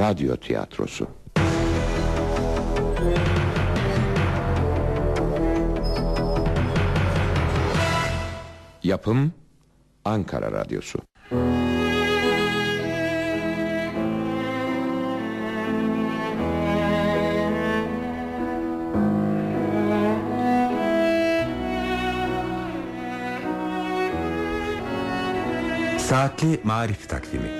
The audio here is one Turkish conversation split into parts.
Radyo tiyatrosu. Yapım Ankara Radyosu. Saatli Marif Takvimi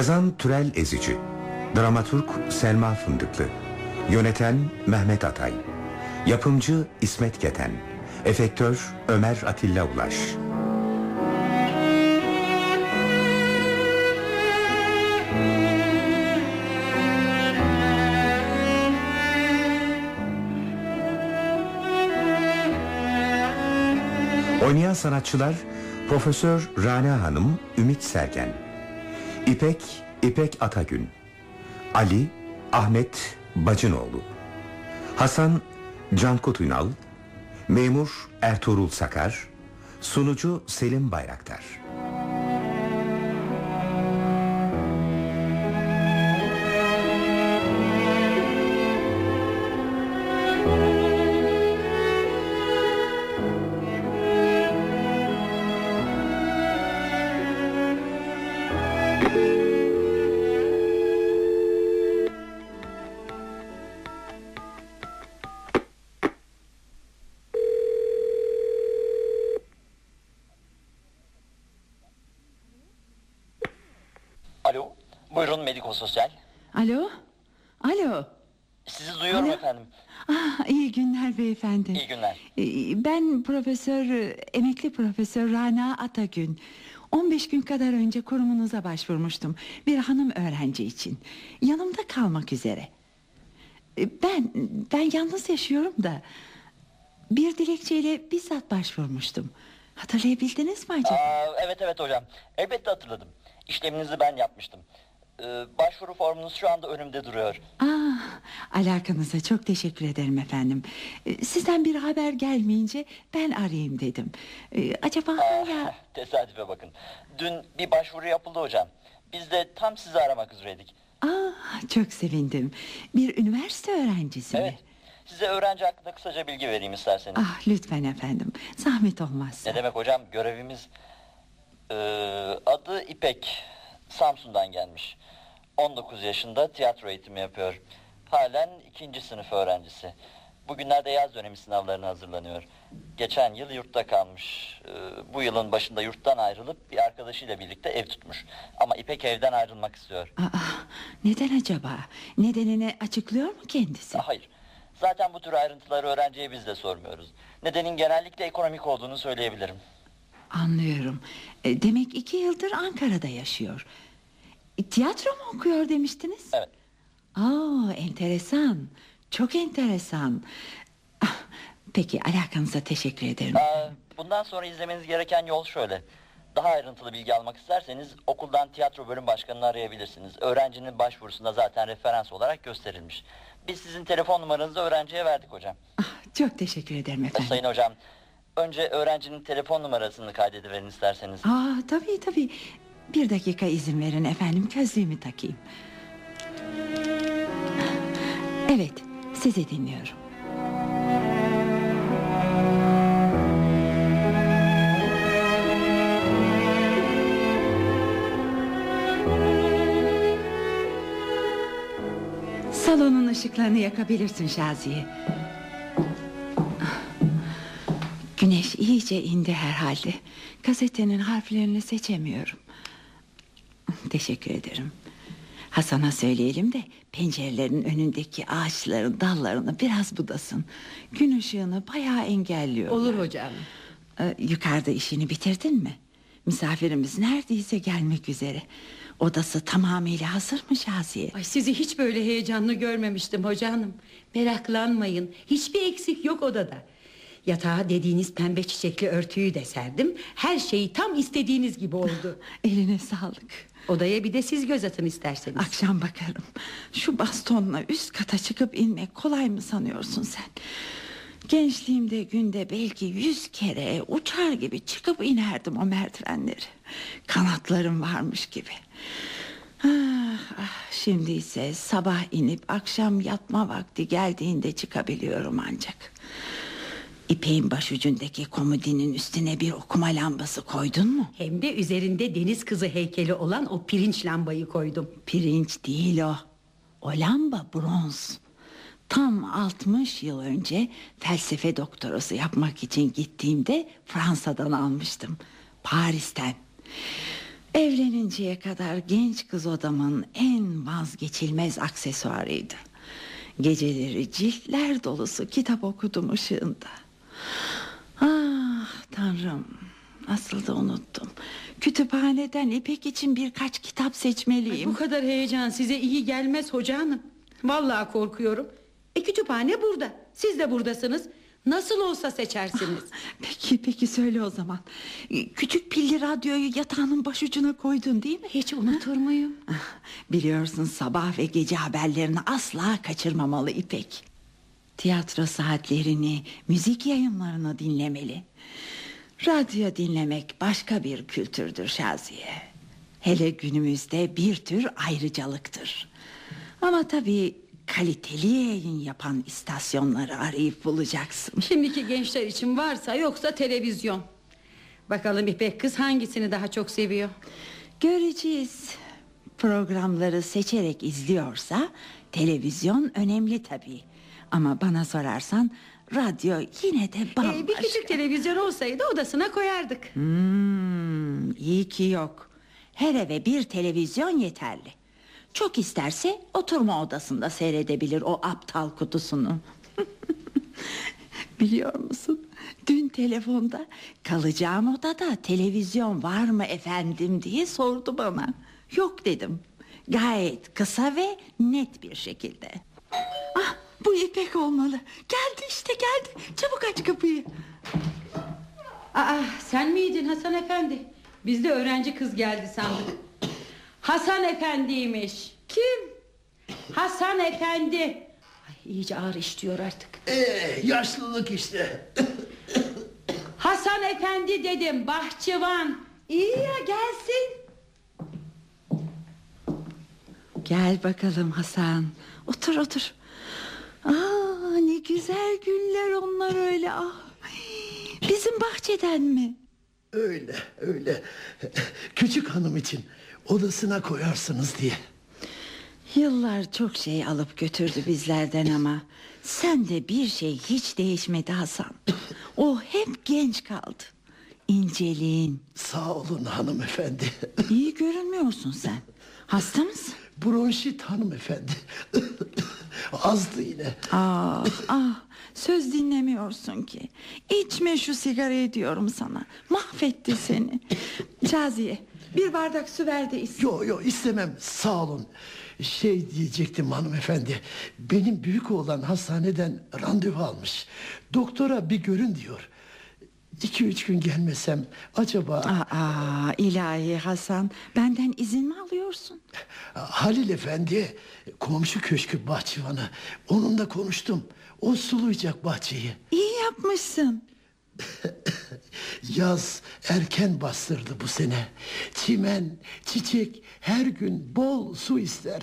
Yazan Türel Ezici. Dramaturg Selma Fındıklı. Yöneten Mehmet Atay. Yapımcı İsmet Keten. Efektör Ömer Atilla Ulaş. Oynayan sanatçılar Profesör Rana Hanım, Ümit Sergen İpek, İpek Atagün. Ali, Ahmet Bacınoğlu. Hasan, Cankut Ünal. Memur Ertuğrul Sakar. Sunucu Selim Bayraktar Profesör, emekli profesör Rana Atagün. 15 gün kadar önce kurumunuza başvurmuştum. Bir hanım öğrenci için. Yanımda kalmak üzere. Ee, Ben, ben yalnız yaşıyorum da. Bir dilekçeyle bizzat başvurmuştum. Hatırlayabildiniz mi acaba? Aa, evet evet hocam. Elbette hatırladım. İşleminizi ben yapmıştım. Ee, başvuru formunuz şu anda önümde duruyor. Ah, alakanıza çok teşekkür ederim efendim. Ee, Sizden bir haber gelmeyince ben arayayım dedim. Ee, Acaba hala... Ah, tesadüfe bakın. Dün bir başvuru yapıldı hocam. Biz de tam sizi aramak üzereydik. Ah, çok sevindim. Bir üniversite öğrencisi mi? Evet. Size öğrenci hakkında kısaca bilgi vereyim isterseniz. Ah, lütfen efendim. Zahmet olmazsa. Ne demek hocam? Görevimiz Ee, adı İpek. Samsun'dan gelmiş. 19 yaşında tiyatro eğitimi yapıyor. Halen ikinci sınıf öğrencisi. Bugünlerde yaz dönemi sınavlarına hazırlanıyor. Geçen yıl yurtta kalmış. Ee, bu yılın başında yurttan ayrılıp bir arkadaşıyla birlikte ev tutmuş. Ama İpek evden ayrılmak istiyor. Aa, neden acaba? Nedenini açıklıyor mu kendisi? Hayır. Zaten bu tür ayrıntıları öğrenciye biz de sormuyoruz. Nedenin genellikle ekonomik olduğunu söyleyebilirim. Anlıyorum. E, Demek iki yıldır Ankara'da yaşıyor. E, Tiyatro mu okuyor demiştiniz? Evet. Aa, enteresan. Çok enteresan. Ah, Peki alakanıza teşekkür ederim. Aa, bundan sonra izlemeniz gereken yol şöyle. Daha ayrıntılı bilgi almak isterseniz okuldan tiyatro bölüm başkanını arayabilirsiniz. Öğrencinin başvurusunda zaten referans olarak gösterilmiş. Biz sizin telefon numaranızı öğrenciye verdik hocam. Ah, Çok teşekkür ederim efendim. Sayın hocam, önce öğrencinin telefon numarasını kaydediverin isterseniz. Aa, tabii tabii. Bir dakika izin verin efendim. Gözlüğümü takayım. Evet, sizi dinliyorum. Salonun ışıklarını yakabilirsin Şaziye. Güneş iyice indi herhalde. Gazetenin harflerini seçemiyorum. Teşekkür ederim. Hasan'a söyleyelim de pencerelerin önündeki ağaçların dallarını biraz budasın. Gün ışığını bayağı engelliyor. Olur hocam. Ee, yukarıda işini bitirdin mi? Misafirimiz neredeyse gelmek üzere. Odası tamamıyla hazır mı Şaziye? Ay sizi hiç böyle heyecanlı görmemiştim hoca hanım. Meraklanmayın. Hiçbir eksik yok odada. Yatağa dediğiniz pembe çiçekli örtüyü de serdim. Her şey tam istediğiniz gibi oldu. Eline sağlık. Odaya bir de siz göz atın isterseniz. Akşam bakarım. Şu bastonla üst kata çıkıp inmek kolay mı sanıyorsun sen? Gençliğimde günde belki yüz kere uçar gibi çıkıp inerdim o merdivenleri. Kanatlarım varmış gibi. Ah, ah, şimdi ise sabah inip akşam yatma vakti geldiğinde çıkabiliyorum ancak. İpeğin başucundaki komodinin üstüne bir okuma lambası koydun mu? Hem de üzerinde deniz kızı heykeli olan o pirinç lambayı koydum. Pirinç değil o. O lamba bronz. Tam 60 yıl önce felsefe doktorası yapmak için gittiğimde Fransa'dan almıştım. Paris'ten. Evleninceye kadar genç kız odamın en vazgeçilmez aksesuarıydı. Geceleri ciltler dolusu kitap okudum ışığında. Ah tanrım nasıl da unuttum. Kütüphaneden İpek için birkaç kitap seçmeliyim. Bu kadar heyecan size iyi gelmez hoca hanım. Vallahi korkuyorum. E kütüphane burada. Siz de buradasınız. Nasıl olsa seçersiniz. Peki peki söyle o zaman. Küçük pilli radyoyu yatağının başucuna koydun değil mi? Hiç unutur muyum? Ah, Biliyorsun sabah ve gece haberlerini asla kaçırmamalı İpek. Tiyatro saatlerini, müzik yayınlarını dinlemeli. Radyo dinlemek başka bir kültürdür Şaziye. Hele günümüzde bir tür ayrıcalıktır. Ama tabii kaliteli yayın yapan istasyonları arayıp bulacaksın. Şimdiki gençler için varsa yoksa televizyon. Bakalım İpek kız hangisini daha çok seviyor? Göreceğiz. Programları seçerek izliyorsa televizyon önemli tabii. Ama bana sorarsan radyo yine de bambaşka. Ee, bir küçük televizyon olsaydı odasına koyardık. Hmm, iyi ki yok. Her eve bir televizyon yeterli. Çok isterse oturma odasında seyredebilir o aptal kutusunu. Biliyor musun? Dün telefonda kalacağım odada televizyon var mı efendim diye sordu bana. Yok dedim. Gayet kısa ve net bir şekilde. Ah bu İpek olmalı. Geldi işte geldi. Çabuk aç kapıyı. Aa, sen miydin Hasan Efendi? Biz de öğrenci kız geldi sandık. Hasan Efendi'ymiş. Kim? Hasan Efendi. Ay, iyice ağır işliyor artık. Ee, yaşlılık işte. Hasan Efendi dedim bahçıvan. İyi ya gelsin. Gel bakalım Hasan. Otur otur. Aa, ne güzel güller onlar öyle. Ah. Bizim bahçeden mi? Öyle öyle. Küçük hanım için odasına koyarsınız diye. Yıllar çok şey alıp götürdü bizlerden ama sen de bir şey hiç değişmedi Hasan. O hep genç kaldı. İnceliğin. Sağ olun hanımefendi. İyi görünmüyorsun sen. Hasta mısın? Bronşit hanımefendi. Azdı yine. Ah ah söz dinlemiyorsun ki. İçme şu sigarayı diyorum sana. Mahvetti seni. Şaziye bir bardak su ver de iç. Yo yo istemem sağ olun. Şey diyecektim hanımefendi. Benim büyük oğlan hastaneden randevu almış. Doktora bir görün diyor. İki üç gün gelmesem acaba... Aa, ilahi Hasan benden izin mi alıyorsun? Halil Efendi komşu köşkü bahçıvanı. Onunla konuştum. O sulayacak bahçeyi. İyi yapmışsın. Yaz erken bastırdı bu sene. Çimen, çiçek her gün bol su ister.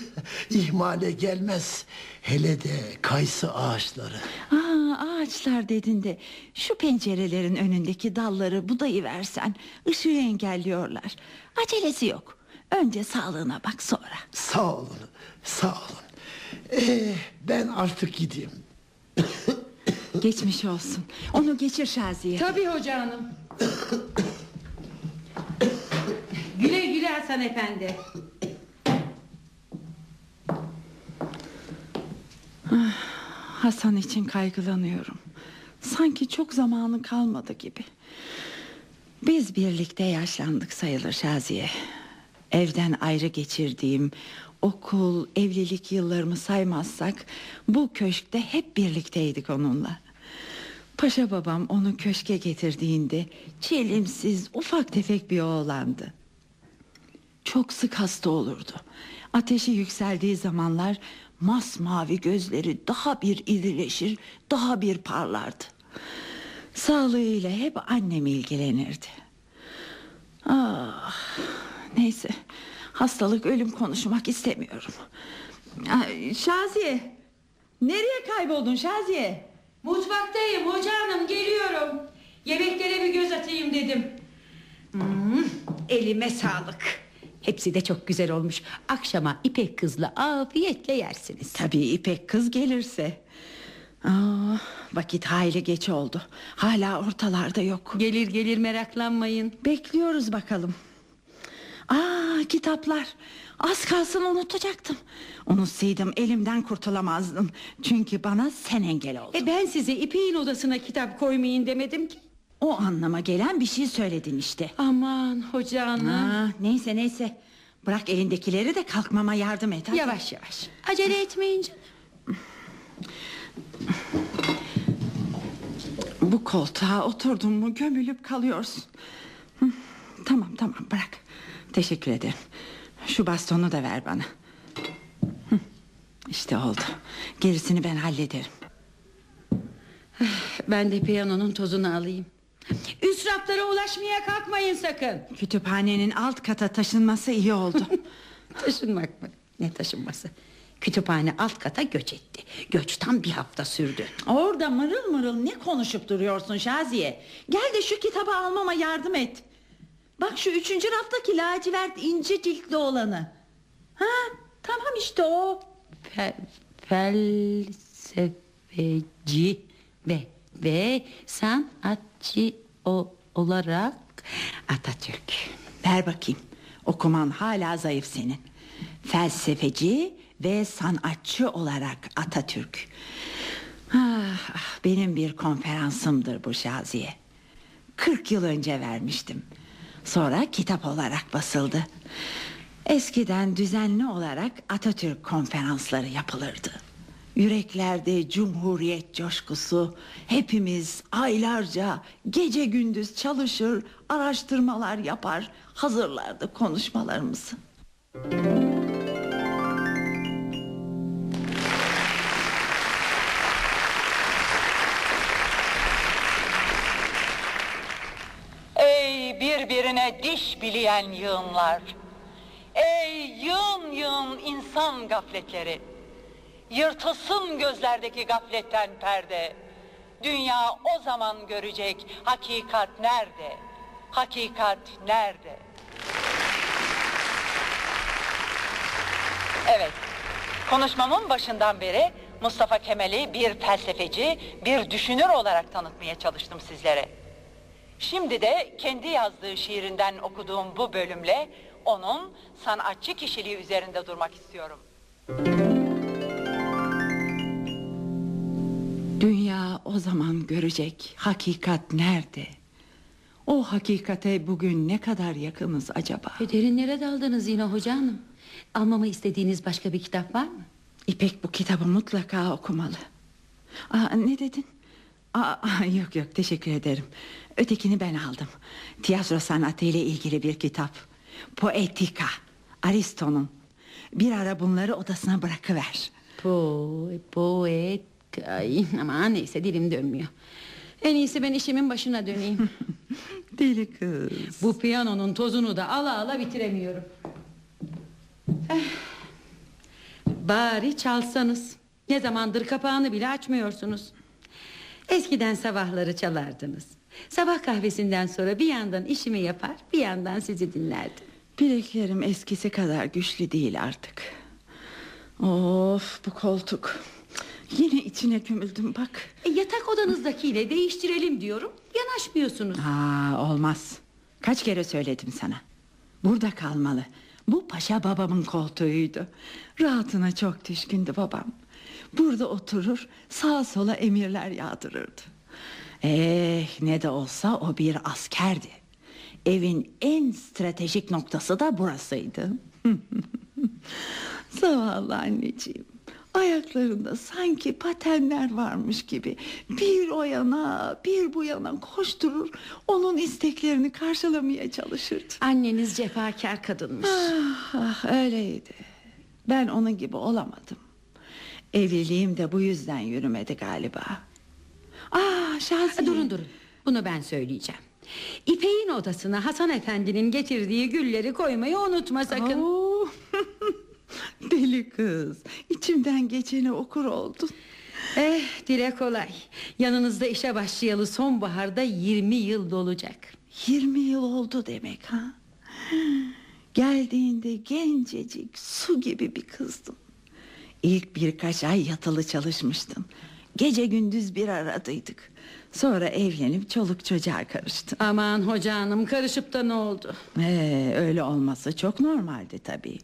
İhmale gelmez. Hele de kayısı ağaçları. Aa, ağaçlar dedin de şu pencerelerin önündeki dalları budayıversen ışığı engelliyorlar. Acelesi yok. Önce sağlığına bak sonra. Sağ olun, sağ olun. Ee, ben artık gideyim. Geçmiş olsun. Onu geçir Şaziye. Tabii hoca hanım. güle güle Hasan Efendi. Hasan için kaygılanıyorum. Sanki çok zamanı kalmadı gibi. Biz birlikte yaşlandık sayılır Şaziye. Evden ayrı geçirdiğim okul, evlilik yıllarımı saymazsak bu köşkte hep birlikteydik onunla. Paşa babam onu köşke getirdiğinde çelimsiz ufak tefek bir oğlandı. Çok sık hasta olurdu. Ateşi yükseldiği zamanlar masmavi gözleri daha bir irileşir, daha bir parlardı. Sağlığıyla hep annem ilgilenirdi. Ah, neyse hastalık ölüm konuşmak istemiyorum. Ay, Şaziye nereye kayboldun Şaziye? Mutfaktayım hoca hanım geliyorum. Yemeklere bir göz atayım dedim. Hmm, elime sağlık. Hepsi de çok güzel olmuş. Akşama İpek kızla afiyetle yersiniz. Tabii İpek kız gelirse. Aa, vakit hayli geç oldu. Hala ortalarda yok. Gelir gelir meraklanmayın. Bekliyoruz bakalım. Aa, kitaplar. Az kalsın unutacaktım. Unutsaydım elimden kurtulamazdım. Çünkü bana sen engel oldun. E ben size İpek'in odasına kitap koymayın demedim ki. O anlama gelen bir şey söyledin işte. Aman hoca hanım. Neyse neyse. Bırak elindekileri de kalkmama yardım et. hadi. Yavaş yavaş. Acele etmeyin canım. Bu koltuğa oturdun mu gömülüp kalıyorsun. Tamam tamam bırak. Teşekkür ederim. Şu bastonu da ver bana. İşte oldu. Gerisini ben hallederim. Ben de piyanonun tozunu alayım. Üst raflara ulaşmaya kalkmayın sakın. Kütüphanenin alt kata taşınması iyi oldu. Taşınmak mı? Ne taşınması? Kütüphane alt kata göç etti. Göç tam bir hafta sürdü. Orada mırıl mırıl ne konuşup duruyorsun Şaziye? Gel de şu kitabı almama yardım et. Bak şu üçüncü raftaki lacivert ince ciltli olanı. Ha tamam işte o. Fe- felsefeci ve ve sanatçı o, olarak Atatürk. Ver bakayım. Okuman hala zayıf senin. Felsefeci ve sanatçı olarak Atatürk. Ah, ah, benim bir konferansımdır bu Şaziye. 40 yıl önce vermiştim. Sonra kitap olarak basıldı. Eskiden düzenli olarak Atatürk konferansları yapılırdı. Yüreklerde cumhuriyet coşkusu, hepimiz aylarca gece gündüz çalışır, araştırmalar yapar, hazırlardık konuşmalarımızı. Ey birbirine diş bileyen yığınlar. Ey yığın yığın insan gafletleri. Yırtılsın gözlerdeki gafletten perde. Dünya o zaman görecek hakikat nerede? Hakikat nerede? Evet, konuşmamın başından beri Mustafa Kemal'i bir felsefeci, bir düşünür olarak tanıtmaya çalıştım sizlere. Şimdi de kendi yazdığı şiirinden okuduğum bu bölümle onun sanatçı kişiliği üzerinde durmak istiyorum. Dünya o zaman görecek hakikat nerede? O hakikate bugün ne kadar yakınız acaba? E, derinlere daldınız yine hoca hanım. Almamı istediğiniz başka bir kitap var mı? İpek bu kitabı mutlaka okumalı. Aa, ne dedin? Aa, aa, yok yok teşekkür ederim. Ötekini ben aldım. Tiyatro sanatı ile ilgili bir kitap. Poetika. Aristo'nun. Bir ara bunları odasına bırakıver. Po, poet, ay, ama neyse dilim dönmüyor. En iyisi ben işimin başına döneyim. Deli kız. Bu piyanonun tozunu da ala ala bitiremiyorum. Eh, Bari çalsanız. Ne zamandır kapağını bile açmıyorsunuz. Eskiden sabahları çalardınız. Sabah kahvesinden sonra bir yandan işimi yapar, bir yandan sizi dinlerdim. Bileklerim eskisi kadar güçlü değil artık. Of bu koltuk. Yine içine gömüldüm bak. E, yatak odanızdakiyle değiştirelim diyorum. Yanaşmıyorsunuz. Aa, olmaz. Kaç kere söyledim sana. Burada kalmalı. Bu paşa babamın koltuğuydu. Rahatına çok düşkündü babam. Burada oturur sağa sola emirler yağdırırdı. Eh ne de olsa o bir askerdi. Evin en stratejik noktası da burasıydı. Zavallı anneciğim. Ayaklarında sanki patenler varmış gibi bir o yana bir bu yana koşturur onun isteklerini karşılamaya çalışırdı. Anneniz cefakar kadınmış. Ah, ah, öyleydi. Ben onun gibi olamadım. Evliliğim de bu yüzden yürümedi galiba. Ah Şaziye. Durun durun. Bunu ben söyleyeceğim. İpek'in odasına Hasan Efendi'nin getirdiği gülleri koymayı unutma sakın. Oo. Deli kız. İçimden geçeni okur oldun. Eh dile kolay. Yanınızda işe başlayalı sonbaharda 20 yıl dolacak. 20 yıl oldu demek ha. Geldiğinde gencecik su gibi bir kızdın. İlk birkaç ay yatılı çalışmıştın. Gece gündüz bir aradaydık. Sonra evlenip çoluk çocuğa karıştın. Aman hoca hanım karışıp da ne oldu? Ee, öyle olması çok normaldi tabii.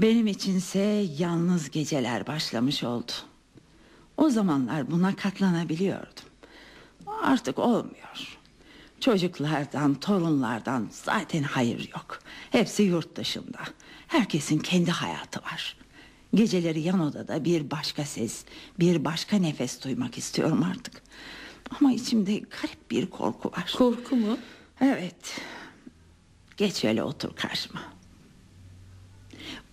Benim içinse yalnız geceler başlamış oldu. O zamanlar buna katlanabiliyordum. Artık olmuyor. Çocuklardan, torunlardan zaten hayır yok. Hepsi yurt dışında. Herkesin kendi hayatı var. Geceleri yan odada bir başka ses, bir başka nefes duymak istiyorum artık. Ama içimde garip bir korku var. Korku mu? Evet. Geç şöyle otur karşıma.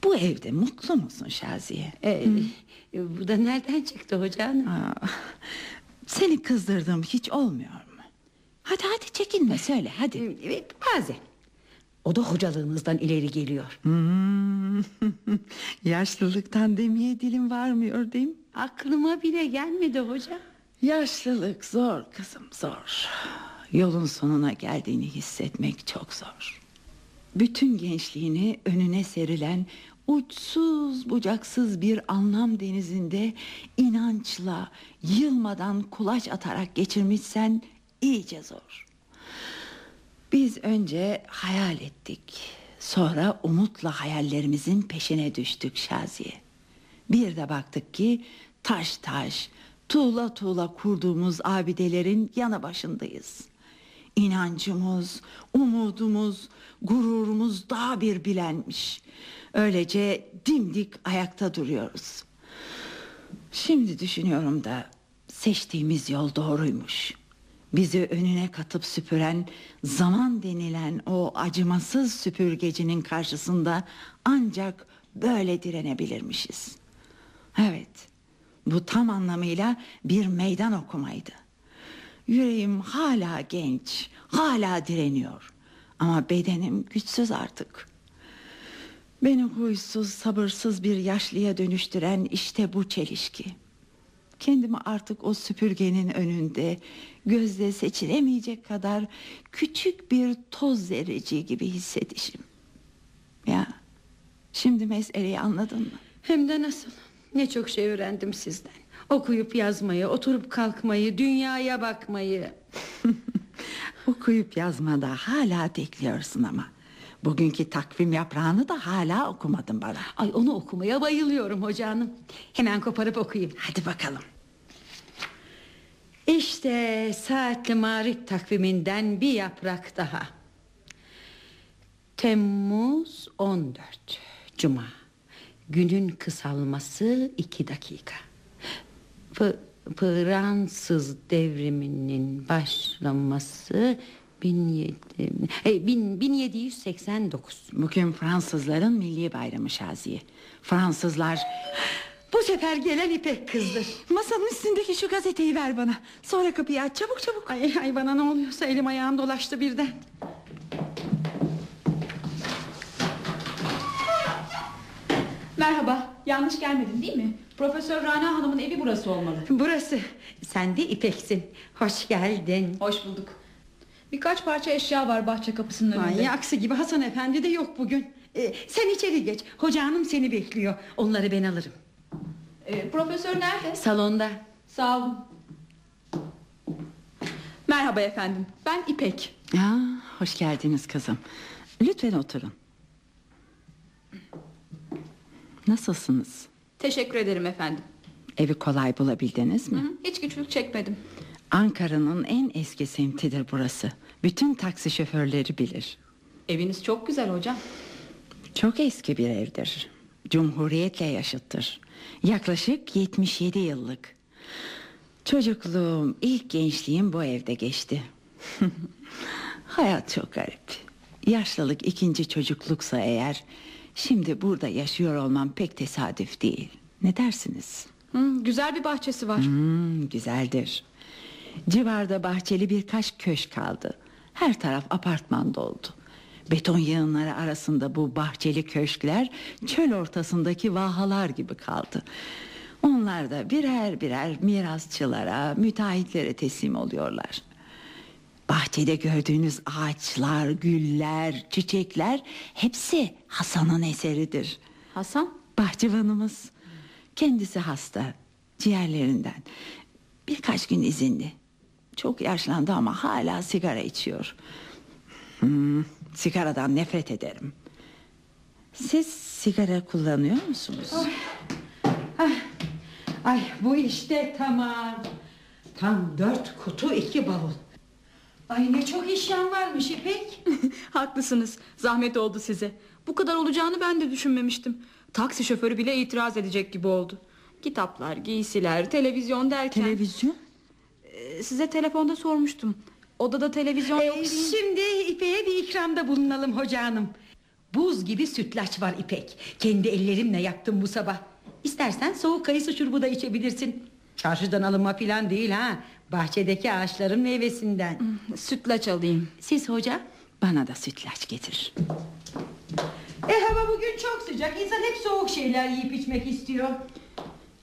Bu evde mutlu musun Şaziye? Ee, bu da nereden çıktı hoca hanım? Aa, seni kızdırdığım hiç olmuyor mu? Hadi hadi çekinme söyle hadi. Evet, bazen. O da hocalığınızdan ileri geliyor. Hmm. Yaşlılıktan demeye dilim varmıyor değil mi? Aklıma bile gelmedi hoca. Yaşlılık zor kızım zor. Yolun sonuna geldiğini hissetmek çok zor. Bütün gençliğini önüne serilen uçsuz bucaksız bir anlam denizinde inançla yılmadan kulaç atarak geçirmişsen iyice zor. Biz önce hayal ettik. Sonra umutla hayallerimizin peşine düştük Şaziye. Bir de baktık ki taş taş, tuğla tuğla kurduğumuz abidelerin yanı başındayız. İnancımız, umudumuz, gururumuz daha bir bilenmiş. Öylece dimdik ayakta duruyoruz. Şimdi düşünüyorum da seçtiğimiz yol doğruymuş. Bizi önüne katıp süpüren zaman denilen o acımasız süpürgecinin karşısında ancak böyle direnebilirmişiz. Evet, bu tam anlamıyla bir meydan okumaydı. Yüreğim hala genç, hala direniyor. Ama bedenim güçsüz artık. Beni huysuz, sabırsız bir yaşlıya dönüştüren işte bu çelişki. Kendimi artık o süpürgenin önünde gözle seçilemeyecek kadar küçük bir toz zerreciği gibi hissedişim. Ya şimdi meseleyi anladın mı? Hem de nasıl? Ne çok şey öğrendim sizden. Okuyup yazmayı, oturup kalkmayı, dünyaya bakmayı. Okuyup yazmada hala bekliyorsun ama. Bugünkü takvim yaprağını da hala okumadın bana. Ay onu okumaya bayılıyorum hoca hanım. Hemen koparıp okuyayım. Hadi bakalım. İşte saatli marif takviminden bir yaprak daha. Temmuz 14 Cuma Günün kısalması iki dakika F- Fransız devriminin başlaması 17, e, bin- 1789 Bugün Fransızların milli bayramı Şaziye. Fransızlar... Bu sefer gelen İpek kızdır Masanın üstündeki şu gazeteyi ver bana. Sonra kapıyı aç çabuk çabuk. Ay, ay bana ne oluyorsa elim ayağım dolaştı birden Merhaba, yanlış gelmedin değil mi? Profesör Rana Hanım'ın evi burası olmalı. Burası sen de İpek'sin Hoş geldin Hoş bulduk. Birkaç parça eşya var bahçe kapısının önünde. Ay aksi gibi Hasan Efendi de yok bugün. Ee, sen içeri geç. Hoca hanım seni bekliyor. Onları ben alırım. Ee, profesör nerede? Salonda. Sağ olun. Merhaba efendim, ben İpek. Ya, hoş geldiniz kızım. Lütfen oturun. Nasılsınız? Teşekkür ederim efendim. Evi kolay bulabildiniz mi? Hı, Hiç güçlük çekmedim. Ankara'nın en eski semtidir burası. Bütün taksi şoförleri bilir. Eviniz çok güzel hocam. Çok eski bir evdir. Cumhuriyetle yaşıttır. Yaklaşık 77 yıllık. Çocukluğum, ilk gençliğim bu evde geçti. Hayat çok garip. Yaşlılık ikinci çocukluksa eğer... ...şimdi burada yaşıyor olmam pek tesadüf değil. Ne dersiniz? Hı, güzel bir bahçesi var. Hmm, güzeldir. Civarda bahçeli birkaç köşk kaldı. Her taraf apartman doldu. Beton yığınları arasında bu bahçeli köşkler çöl ortasındaki vahalar gibi kaldı. Onlar da birer birer mirasçılara, müteahhitlere teslim oluyorlar. Bahçede gördüğünüz ağaçlar, güller, çiçekler hepsi Hasan'ın eseridir. Hasan? Bahçıvanımız. Kendisi hasta, ciğerlerinden. Birkaç gün izinli. Çok yaşlandı ama hala sigara içiyor. Hmm, sigaradan nefret ederim. Siz sigara kullanıyor musunuz? Ay bu işte tamam. Tam dört kutu iki bavul. Ay ne çok işlem varmış İpek. Haklısınız. Zahmet oldu size. Bu kadar olacağını ben de düşünmemiştim. Taksi şoförü bile itiraz edecek gibi oldu. Kitaplar, giysiler, televizyon derken... Televizyon? Ee, size telefonda sormuştum. Odada televizyon yok Ee, değil mi? şimdi İpek'e bir ikramda bulunalım hoca hanım. Buz gibi sütlaç var İpek. Kendi ellerimle yaptım bu sabah. İstersen soğuk kayısı şurubu da içebilirsin. Çarşıdan alınma falan değil ha. Bahçedeki ağaçların meyvesinden. Sütlaç alayım. Siz hoca? Bana da sütlaç getir. E hava bugün çok sıcak. İnsan hep soğuk şeyler yiyip içmek istiyor.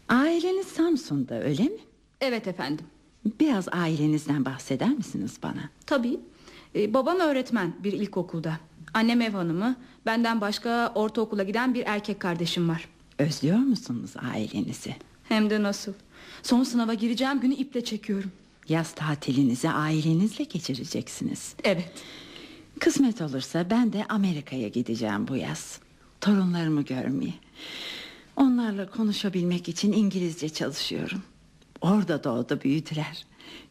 Aileniz Samsun'da öyle mi? Evet efendim. Biraz ailenizden bahseder misiniz bana? Tabii. Ee, babam öğretmen bir ilkokulda. Annem ev hanımı. Benden başka ortaokula giden bir erkek kardeşim var. Özlüyor musunuz ailenizi? Hem de nasıl. Son sınava gireceğim günü iple çekiyorum. Yaz tatilinizi ailenizle geçireceksiniz. Evet. Kısmet olursa ben de Amerika'ya gideceğim bu yaz. Torunlarımı görmeye. Onlarla konuşabilmek için İngilizce çalışıyorum. Orada doğdu büyüdüler.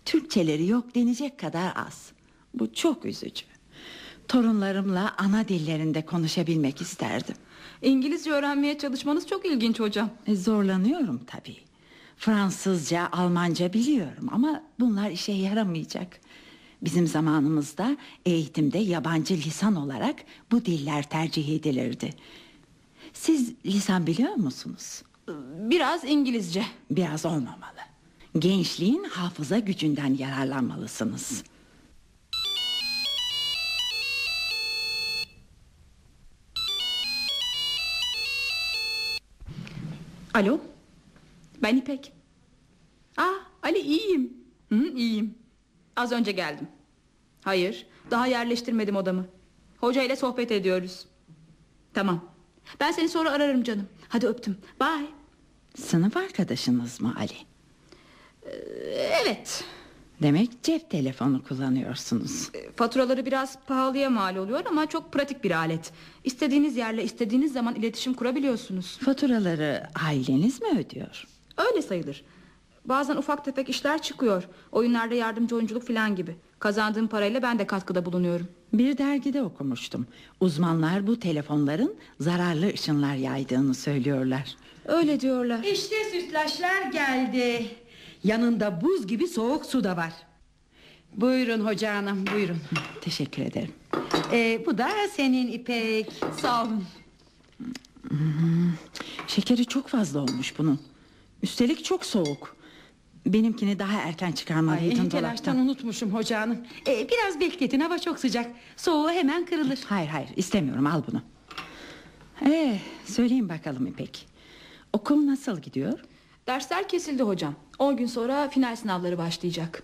Türkçeleri yok denecek kadar az. Bu çok üzücü. Torunlarımla ana dillerinde konuşabilmek isterdim. İngilizce öğrenmeye çalışmanız çok ilginç hocam. E, zorlanıyorum tabii. Fransızca, Almanca biliyorum ama bunlar işe yaramayacak. Bizim zamanımızda eğitimde yabancı lisan olarak bu diller tercih edilirdi. Siz lisan biliyor musunuz? Biraz İngilizce. Biraz olmamalı. Gençliğin hafıza gücünden yararlanmalısınız. Alo. Ben İpek. Aa Ali iyiyim. Hı, iyiyim. Az önce geldim. Hayır, daha yerleştirmedim odamı. Hoca ile sohbet ediyoruz. Tamam. Ben seni sonra ararım canım. Hadi öptüm. Bye. Sınıf arkadaşınız mı Ali? Evet. Demek cep telefonu kullanıyorsunuz. E, Faturaları biraz pahalıya mal oluyor ama çok pratik bir alet. İstediğiniz yerle istediğiniz zaman iletişim kurabiliyorsunuz. Faturaları aileniz mi ödüyor? Öyle sayılır. Bazen ufak tefek işler çıkıyor. Oyunlarda yardımcı oyunculuk falan gibi. Kazandığım parayla ben de katkıda bulunuyorum. Bir dergide okumuştum. Uzmanlar bu telefonların zararlı ışınlar yaydığını söylüyorlar. Öyle diyorlar. İşte sütlaçlar geldi. Yanında buz gibi soğuk su da var. Buyurun hoca hanım buyurun. Teşekkür ederim. Ee, bu da senin İpek. Sağ olun. Şekeri çok fazla olmuş bunun. Üstelik çok soğuk. Benimkini daha erken Ay, çıkarmalıydın telaştan unutmuşum hoca hanım. Ee, biraz bekletin hava çok sıcak. Soğuğu hemen kırılır. Hayır hayır istemiyorum al bunu. Ee, söyleyeyim bakalım İpek. Okul nasıl gidiyor? Dersler kesildi hocam. 10 gün sonra final sınavları başlayacak.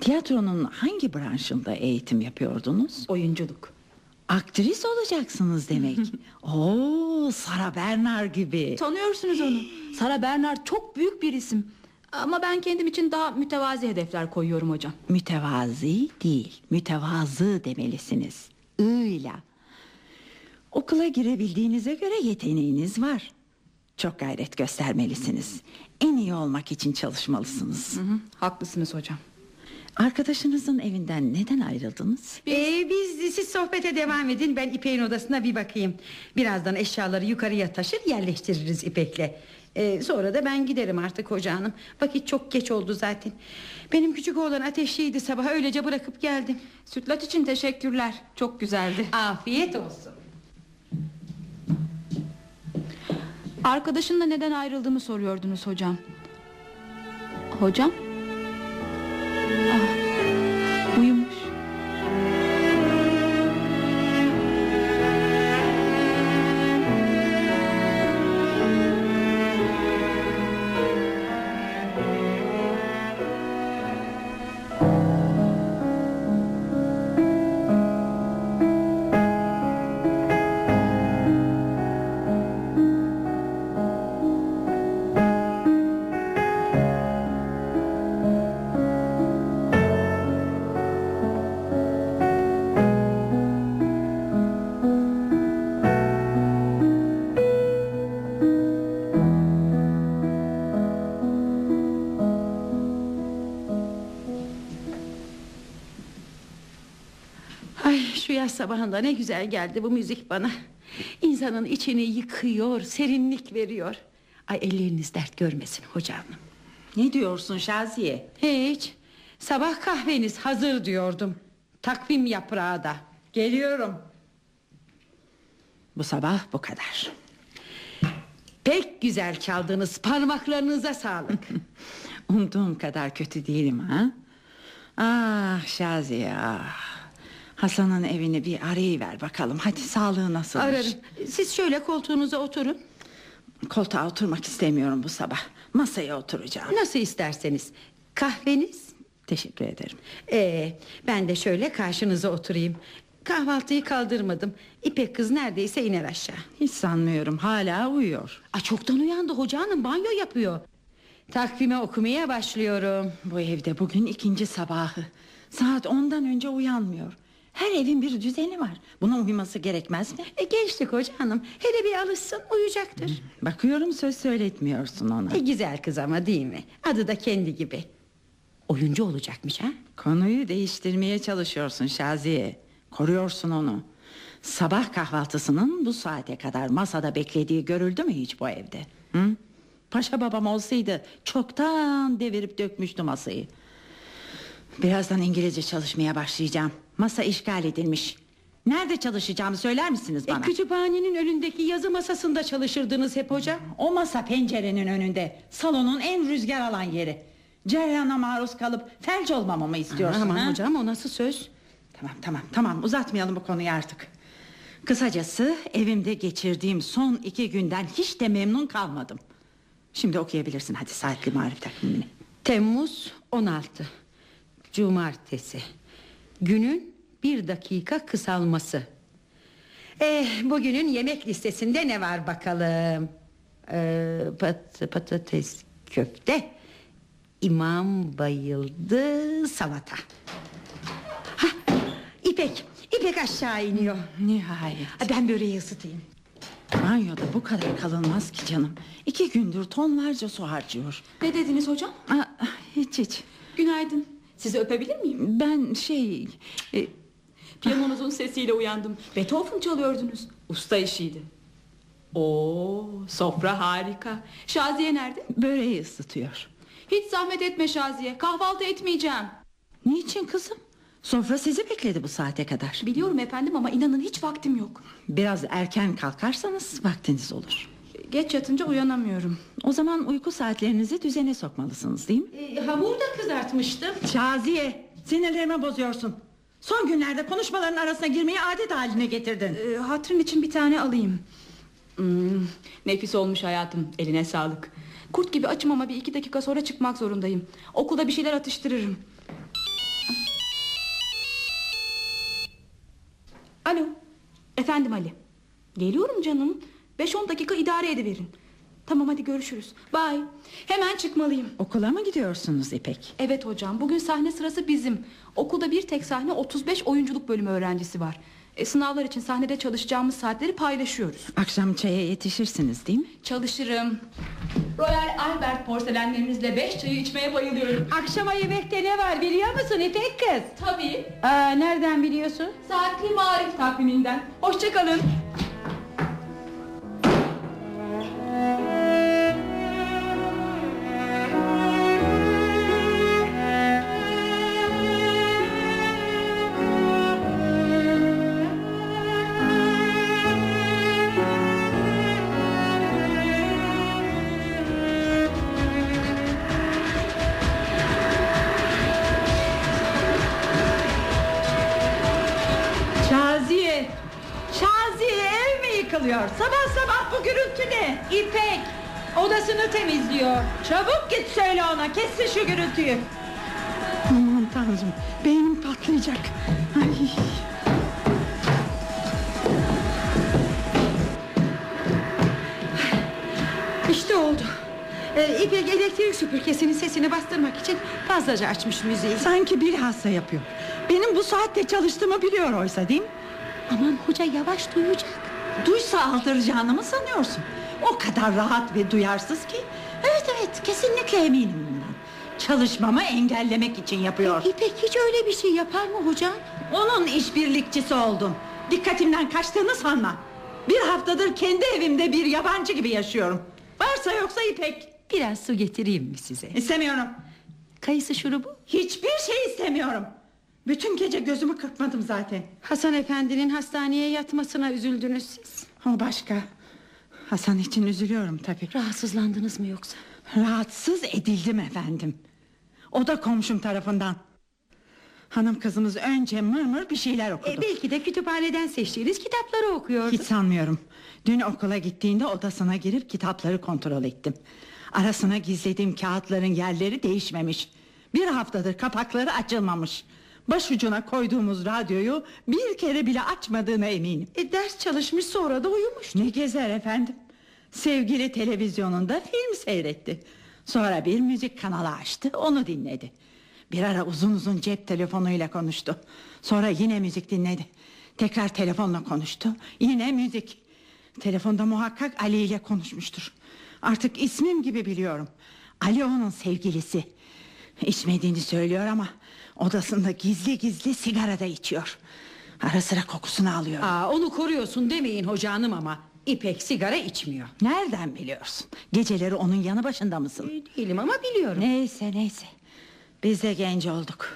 Tiyatronun hangi branşında eğitim yapıyordunuz? Oyunculuk. Aktris olacaksınız demek. Oo, Sara Bernard gibi. Tanıyorsunuz onu. Sara Bernard çok büyük bir isim. Ama ben kendim için daha mütevazi hedefler koyuyorum hocam. Mütevazi değil, mütevazı demelisiniz. I'yla. Okula girebildiğinize göre yeteneğiniz var. Çok gayret göstermelisiniz. En iyi olmak için çalışmalısınız. Hı hı, haklısınız hocam. Arkadaşınızın evinden neden ayrıldınız? Ee, biz siz sohbete devam edin ben İpek'in odasına bir bakayım Birazdan eşyaları yukarıya taşır yerleştiririz İpek'le Ee, Sonra da ben giderim artık hoca hanım Vakit çok geç oldu zaten Benim küçük oğlan ateşliydi sabah öylece bırakıp geldim Sütlaç için teşekkürler. Çok güzeldi. Afiyet olsun Arkadaşınla neden ayrıldığımı soruyordunuz hocam. Hocam? Ah, sabahında ne güzel geldi bu müzik bana İnsanın içini yıkıyor serinlik veriyor Ay elleriniz dert görmesin hoca hanım Ne diyorsun Şaziye? Hiç sabah kahveniz hazır diyordum Takvim yaprağı da Geliyorum Bu sabah bu kadar. Pek güzel çaldınız parmaklarınıza sağlık Umduğum kadar kötü değilim ha? Ah Şaziye ah. Hasan'ın evini bir arayıver bakalım. Hadi sağlığı nasılmış? Ararım siz şöyle koltuğunuza oturun Koltuğa oturmak istemiyorum bu sabah. Masaya oturacağım. Nasıl isterseniz Kahveniz Teşekkür ederim. Ee, ben de şöyle karşınıza oturayım Kahvaltıyı kaldırmadım İpek kız neredeyse iner aşağı Hiç sanmıyorum hala uyuyor. Aa, çoktan uyandı hoca hanım banyo yapıyor Takvime okumaya başlıyorum Bu evde bugün ikinci sabahı. Saat ondan önce uyanmıyor. Her evin bir düzeni var. Buna uyması gerekmez mi? e, Gençlik hoca hanım Hele bir alışsın uyuyacaktır Bakıyorum söz söyletmiyorsun ona. e, Güzel kız ama değil mi Adı da kendi gibi Oyuncu olacakmış ha Konuyu değiştirmeye çalışıyorsun Şaziye. Koruyorsun onu. Sabah kahvaltısının bu saate kadar masada beklediği görüldü mü hiç bu evde? Hı? Paşa babam olsaydı çoktan devirip dökmüştü masayı. Birazdan İngilizce çalışmaya başlayacağım. Masa işgal edilmiş. Nerede çalışacağımı söyler misiniz e, bana? Kütüphanenin önündeki yazı masasında çalışırdınız hep hoca O masa pencerenin önünde. Salonun en rüzgar alan yeri. Cereyana maruz kalıp felç olmamamı istiyorsun Aman ha? hocam o nasıl söz Tamam tamam tamam uzatmayalım bu konuyu artık. Kısacası evimde geçirdiğim son iki günden hiç de memnun kalmadım. Şimdi okuyabilirsin hadi saatli marif takvimini. Temmuz 16 Cumartesi Günün bir dakika kısalması Eh, bugünün yemek listesinde ne var bakalım Ee, pat, Patates köfte İmam bayıldı salata Hah, İpek İpek aşağı iniyor Nihayet. Ha, Ben böreği ısıtayım Banyoda bu kadar kalınmaz ki canım. İki gündür tonlarca su harcıyor. Ne dediniz hocam? Aa, hiç hiç. Günaydın. Sizi öpebilir miyim? Ben şey... e, Piyanonuzun sesiyle uyandım. Beethoven çalıyordunuz. Usta işiydi. Oo, sofra harika. Şaziye nerede? böreği ısıtıyor. Hiç zahmet etme Şaziye. Kahvaltı etmeyeceğim. Niçin kızım? Sofra sizi bekledi bu saate kadar. Biliyorum efendim ama inanın hiç vaktim yok. Biraz erken kalkarsanız vaktiniz olur. Geç yatınca uyanamıyorum. O zaman uyku saatlerinizi düzene sokmalısınız değil mi? Ee, Hamur da kızartmıştım Şaziye sinirlerimi bozuyorsun. Son günlerde konuşmaların arasına girmeyi adet haline getirdin. Ee, hatırın için bir tane alayım. Hmm, nefis olmuş hayatım. Eline sağlık. Kurt gibi açım ama bir iki dakika sonra çıkmak zorundayım. Okulda bir şeyler atıştırırım. Alo. Efendim Ali. Geliyorum canım. 5-10 dakika idare ediverin. Tamam hadi görüşürüz. Bye. Hemen çıkmalıyım. Okula mı gidiyorsunuz İpek? Evet hocam bugün sahne sırası bizim. Okulda bir tek sahne 35 oyunculuk bölümü öğrencisi var. E, sınavlar için sahnede çalışacağımız saatleri paylaşıyoruz. Akşam çaya yetişirsiniz değil mi? Çalışırım. Royal Albert porselenlerimizle beş çayı içmeye bayılıyorum. Akşama yemekte ne var biliyor musun İpek kız? Tabii. Aa, nereden biliyorsun? Saatli marif takviminden. Hoşçakalın. Fazlaca açmış müziği. Sanki bilhassa yapıyor. Benim bu saatte çalıştığımı biliyor oysa değil mi? Aman hoca yavaş duyacak. Duysa aldıracağını mı sanıyorsun? O kadar rahat ve duyarsız ki. Evet evet kesinlikle eminim bundan. Çalışmamı engellemek için yapıyor. İpek hiç öyle bir şey yapar mı hocam? Onun işbirlikçisi oldum. Dikkatimden kaçtığını sanma. Bir haftadır kendi evimde bir yabancı gibi yaşıyorum. Varsa yoksa İpek. Biraz su getireyim mi size? İstemiyorum. Kayısı şurubu. Hiçbir şey istemiyorum. Bütün gece gözümü kırpmadım zaten. Hasan efendinin hastaneye yatmasına üzüldünüz siz. O başka. Hasan için üzülüyorum tabii. Rahatsızlandınız mı yoksa? Rahatsız edildim efendim. O da komşum tarafından. Hanım kızımız önce mırmır bir şeyler okudu. E, belki de kütüphaneden seçtiğiniz kitapları okuyordu. Hiç sanmıyorum. Dün okula gittiğinde odasına girip kitapları kontrol ettim. Arasına gizlediğim kağıtların yerleri değişmemiş. Bir haftadır kapakları açılmamış. Başucuna koyduğumuz radyoyu bir kere bile açmadığına eminim. E, ders çalışmış sonra da uyumuş. Ne gezer efendim? Sevgili televizyonunda film seyretti. Sonra bir müzik kanalı açtı, onu dinledi. Bir ara uzun uzun cep telefonuyla konuştu. Sonra yine müzik dinledi. Tekrar telefonla konuştu. Yine müzik. Telefonda muhakkak Ali ile konuşmuştur. Artık ismim gibi biliyorum. Ali onun sevgilisi. İçmediğini söylüyor ama odasında gizli gizli sigara da içiyor. Ara sıra kokusunu alıyor. Aa, onu koruyorsun demeyin hoca hanım ama İpek sigara içmiyor. Nereden biliyorsun? Geceleri onun yanı başında mısın? E, değilim ama biliyorum. Neyse neyse. Biz de genç olduk.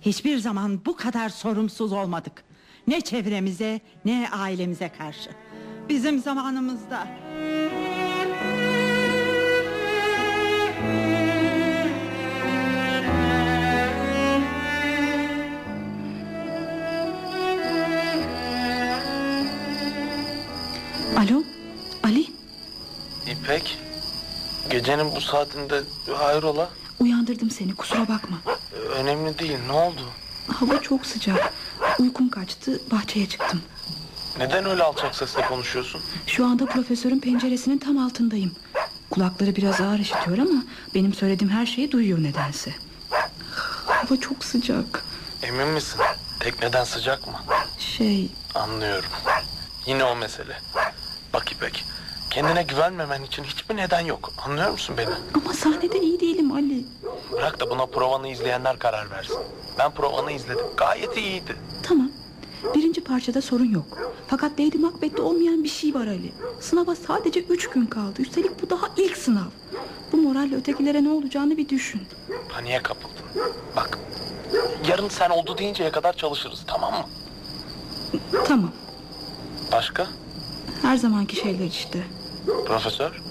Hiçbir zaman bu kadar sorumsuz olmadık. Ne çevremize ne ailemize karşı. Bizim zamanımızda. Alo Ali İpek, gecenin bu saatinde hayrola? uyandırdım seni kusura bakma. Önemli değil, ne oldu? Hava çok sıcak. Uykum kaçtı bahçeye çıktım. Neden öyle alçak sesle konuşuyorsun? Şu anda profesörün penceresinin tam altındayım. Kulakları biraz ağır işitiyor ama benim söylediğim her şeyi duyuyor nedense. Hava çok sıcak. Emin misin? Tekneden sıcak mı? Şey Anlıyorum. Yine o mesele. Bak İpek, kendine güvenmemen için hiçbir neden yok. Anlıyor musun beni? ama sahnede iyi değilim Ali. Bırak da buna provanı izleyenler karar versin. Ben provanı izledim. Gayet iyiydi. Tamam. Birinci parçada sorun yok. Fakat Lady Macbeth'te olmayan bir şey var Ali. Sınava sadece üç gün kaldı. Üstelik bu daha ilk sınav. Bu moralle ötekilere ne olacağını bir düşün. Paniğe kapıldın. Bak, yarın sen oldu deyinceye kadar çalışırız, tamam mı? Tamam. Başka? Her zamanki şeyler işte. Profesör?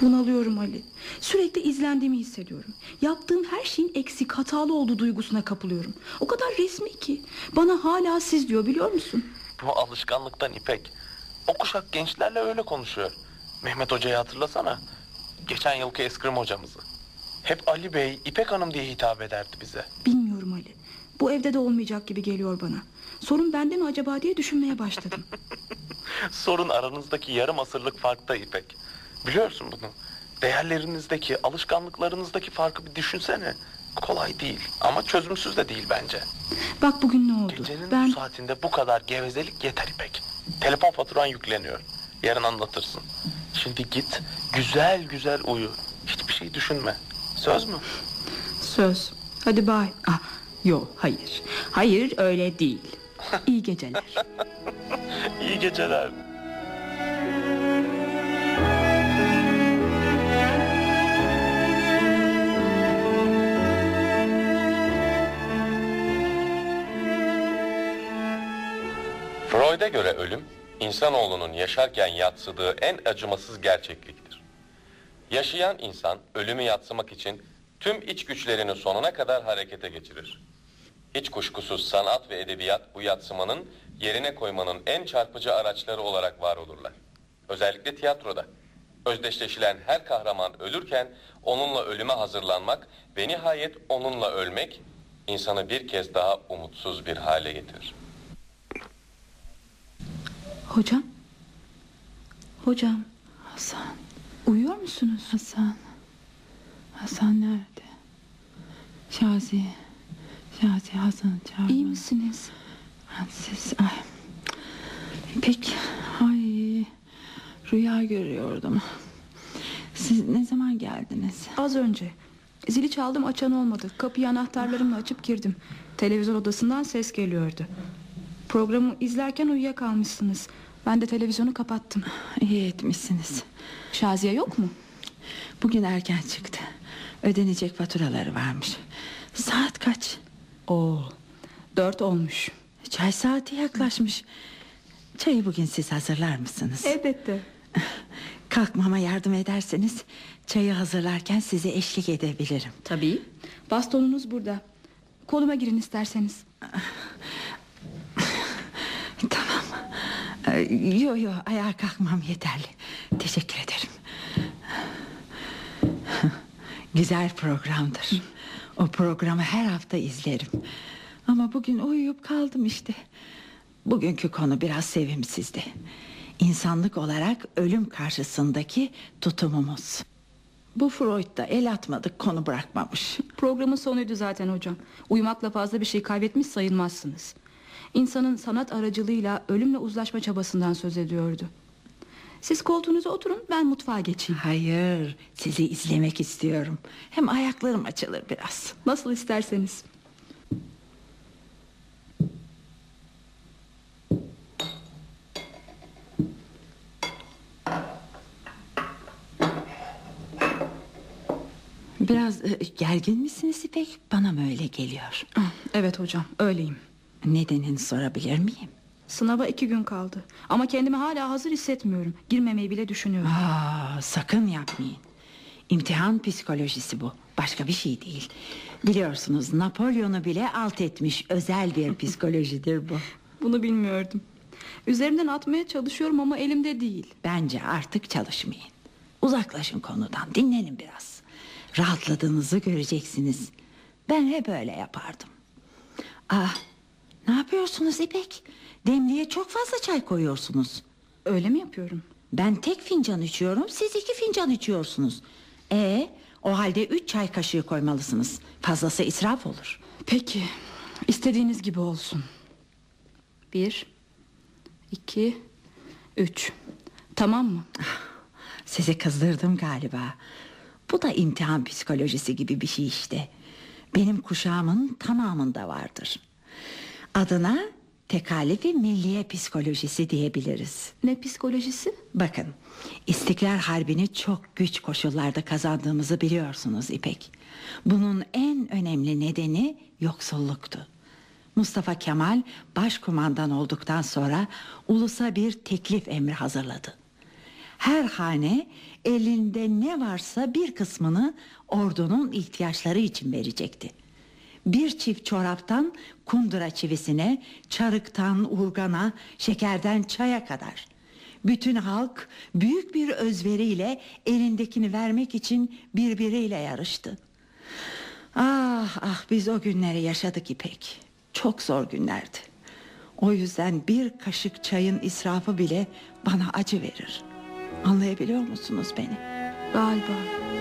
Bunalıyorum Ali. Sürekli izlendiğimi hissediyorum. Yaptığım her şeyin eksik, hatalı olduğu duygusuna kapılıyorum. O kadar resmi ki. Bana hala siz diyor biliyor musun? Bu alışkanlıktan İpek. O kuşak gençlerle öyle konuşuyor. Mehmet Hoca'yı hatırlasana. Geçen yılki eskrim hocamızı. Hep Ali Bey, İpek Hanım diye hitap ederdi bize. Bilmiyorum Ali. Bu evde de olmayacak gibi geliyor bana. Sorun bende mi acaba diye düşünmeye başladım. Sorun aranızdaki yarım asırlık farkta İpek. Biliyorsun bunu. Değerlerinizdeki, alışkanlıklarınızdaki farkı bir düşünsene. Kolay değil ama çözümsüz de değil bence. Bak bugün ne oldu? Gecenin ben bu saatinde bu kadar gevezelik yeter İpek. Telefon faturan yükleniyor. Yarın anlatırsın. Şimdi git güzel güzel uyu. Hiçbir şey düşünme. Söz mü? söz. Hadi bay. Ah, yok hayır. Hayır öyle değil. İyi geceler. İyi geceler. Freud'a göre ölüm, insanoğlunun yaşarken yatsıdığı en acımasız gerçekliktir. Yaşayan insan ölümü yatsımak için tüm iç güçlerini sonuna kadar harekete geçirir. Hiç kuşkusuz sanat ve edebiyat bu yatsımanın yerine koymanın en çarpıcı araçları olarak var olurlar. Özellikle tiyatroda. Özdeşleşilen her kahraman ölürken onunla ölüme hazırlanmak ve nihayet onunla ölmek insanı bir kez daha umutsuz bir hale getirir. Hocam. Hocam. Hasan, Uyuyor musunuz? Hasan. Hasan nerede? Şazi. Şazi Hasan'ı çağır. İyi misiniz? Siz, ay. Peki, ay. Rüya görüyordum. Siz ne zaman geldiniz? Az önce. Zili çaldım açan olmadı. Kapıyı anahtarlarımla açıp girdim. Televizyon odasından ses geliyordu. Programı izlerken uyuyakalmışsınız. Ben de televizyonu kapattım. İyi etmişsiniz. Şaziye yok mu? Bugün erken çıktı. Ödenecek faturaları varmış. Saat kaç? Oo, dört olmuş. Çay saati yaklaşmış. Çayı bugün siz hazırlar mısınız? Elbette. Kalkmama yardım ederseniz çayı hazırlarken size eşlik edebilirim. Tabii. Bastonunuz burada. Koluma girin isterseniz. Tamam. Ee, Yo yo ayağa kalkmam yeterli. Teşekkür ederim. Güzel programdır. O programı her hafta izlerim. Ama bugün uyuyup kaldım işte. Bugünkü konu biraz sevimsizdi. İnsanlık olarak ölüm karşısındaki tutumumuz. Bu Freud da el atmadık konu bırakmamış. Programın sonuydu zaten hocam. Uyumakla fazla bir şey kaybetmiş sayılmazsınız. İnsanın sanat aracılığıyla ölümle uzlaşma çabasından söz ediyordu. Siz koltuğunuza oturun ben mutfağa geçeyim. Hayır sizi izlemek istiyorum. Hem ayaklarım açılır biraz. Nasıl isterseniz. Biraz e, gergin misiniz İpek? Bana mı öyle geliyor? Ah, Evet hocam öyleyim. Nedenini sorabilir miyim? Sınava iki gün kaldı. Ama kendimi hala hazır hissetmiyorum. Girmemeyi bile düşünüyorum. Aa, sakın yapmayın. İmtihan psikolojisi bu. Başka bir şey değil. Biliyorsunuz Napolyon'u bile alt etmiş özel bir psikolojidir bu. Bunu bilmiyordum. Üzerimden atmaya çalışıyorum ama elimde değil. Bence artık çalışmayın. Uzaklaşın konudan, dinlenin biraz. Rahatladığınızı göreceksiniz. Ben hep öyle yapardım. Ah, ne yapıyorsunuz İpek? Demliğe çok fazla çay koyuyorsunuz. Öyle mi yapıyorum? Ben tek fincan içiyorum, siz iki fincan içiyorsunuz. E, o halde üç çay kaşığı koymalısınız. Fazlası israf olur. Peki. istediğiniz gibi olsun. Bir, iki, üç. Tamam mı? Sizi kızdırdım galiba. Bu da imtihan psikolojisi gibi bir şey işte. Benim kuşağımın tamamında vardır. Adına tekalifi milliye psikolojisi diyebiliriz. Ne psikolojisi? Bakın İstiklal Harbi'ni çok güç koşullarda kazandığımızı biliyorsunuz İpek. Bunun en önemli nedeni yoksulluktu. Mustafa Kemal başkumandan olduktan sonra ulusa bir teklif emri hazırladı. Her hane elinde ne varsa bir kısmını ordunun ihtiyaçları için verecekti. Bir çift çoraptan kundura çivisine, çarıktan urgana, şekerden çaya kadar. Bütün halk büyük bir özveriyle elindekini vermek için birbiriyle yarıştı. Ah ah biz o günleri yaşadık İpek. Çok zor günlerdi. O yüzden bir kaşık çayın israfı bile bana acı verir. Anlayabiliyor musunuz beni? Galiba.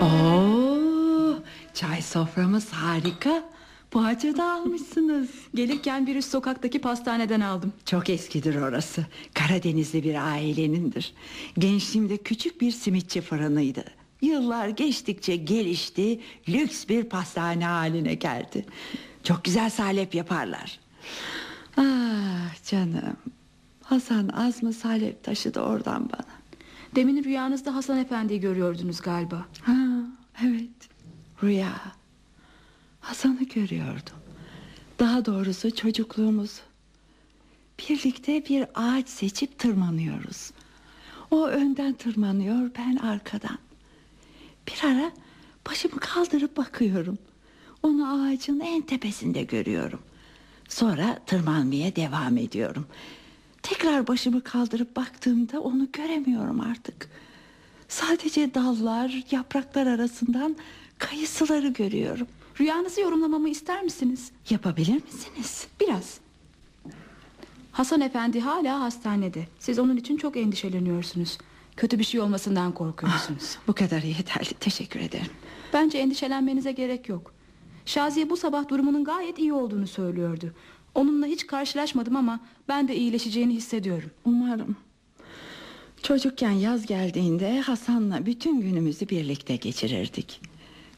Oo, çay soframız harika. Poğaça da almışsınız. Gelirken bir üst sokaktaki pastaneden aldım. Çok eskidir orası. Karadenizli bir ailenindir. Gençliğimde küçük bir simitçi fırınıydı. Yıllar geçtikçe gelişti, lüks bir pastane haline geldi. Çok güzel salep yaparlar. Ah canım. Hasan az mı salep taşıdı oradan bana. Demin rüyanızda Hasan Efendi'yi görüyordunuz galiba. Ha, evet. Rüya. Hasan'ı görüyordum. Daha doğrusu çocukluğumuzu. Birlikte bir ağaç seçip tırmanıyoruz. O önden tırmanıyor, ben arkadan. Bir ara başımı kaldırıp bakıyorum. Onu ağacın en tepesinde görüyorum. Sonra tırmanmaya devam ediyorum. Tekrar başımı kaldırıp baktığımda onu göremiyorum artık. Sadece dallar, yapraklar arasından kayısıları görüyorum. Rüyanızı yorumlamamı ister misiniz? Yapabilir misiniz? Biraz. Hasan Efendi hala hastanede. Siz onun için çok endişeleniyorsunuz. Kötü bir şey olmasından korkuyorsunuz. Bu kadar yeterli. Teşekkür ederim. Bence endişelenmenize gerek yok. Şaziye bu sabah durumunun gayet iyi olduğunu söylüyordu. Onunla hiç karşılaşmadım ama ben de iyileşeceğini hissediyorum. Umarım. Çocukken yaz geldiğinde Hasan'la bütün günümüzü birlikte geçirirdik.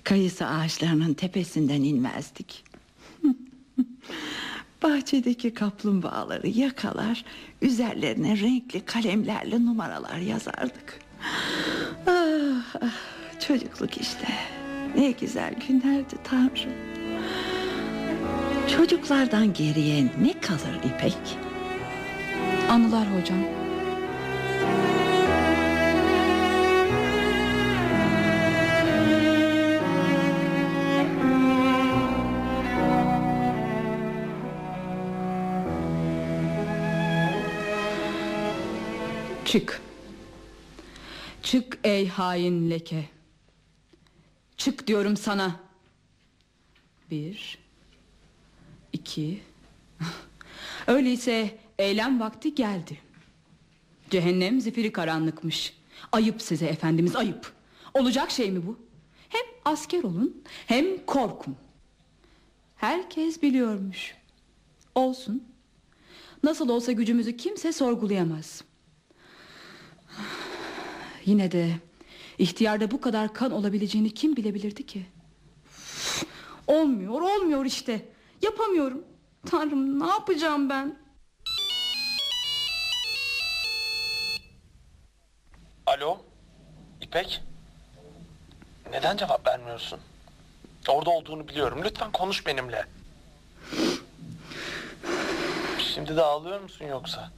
Kayısı ağaçlarının tepesinden inmezdik. Bahçedeki kaplumbağaları yakalar, üzerlerine renkli kalemlerle numaralar yazardık. Ah, ah, çocukluk işte. Ne güzel günlerdi Tanrım. Çocuklardan geriye ne kalır İpek? Anılar hocam. Çık. Çık ey hain leke. Çık diyorum sana. Bir. İki. Öyleyse eylem vakti geldi. Cehennem zifiri karanlıkmış. Ayıp size efendimiz ayıp. Olacak şey mi bu? Hem asker olun hem korkun. Herkes biliyormuş. Olsun. Nasıl olsa gücümüzü kimse sorgulayamaz. Yine de ihtiyarda bu kadar kan olabileceğini kim bilebilirdi ki? Olmuyor, olmuyor işte. Yapamıyorum. Tanrım ne yapacağım ben? Alo? İpek? Neden cevap vermiyorsun? Orada olduğunu biliyorum. Lütfen konuş benimle. Şimdi de ağlıyor musun yoksa?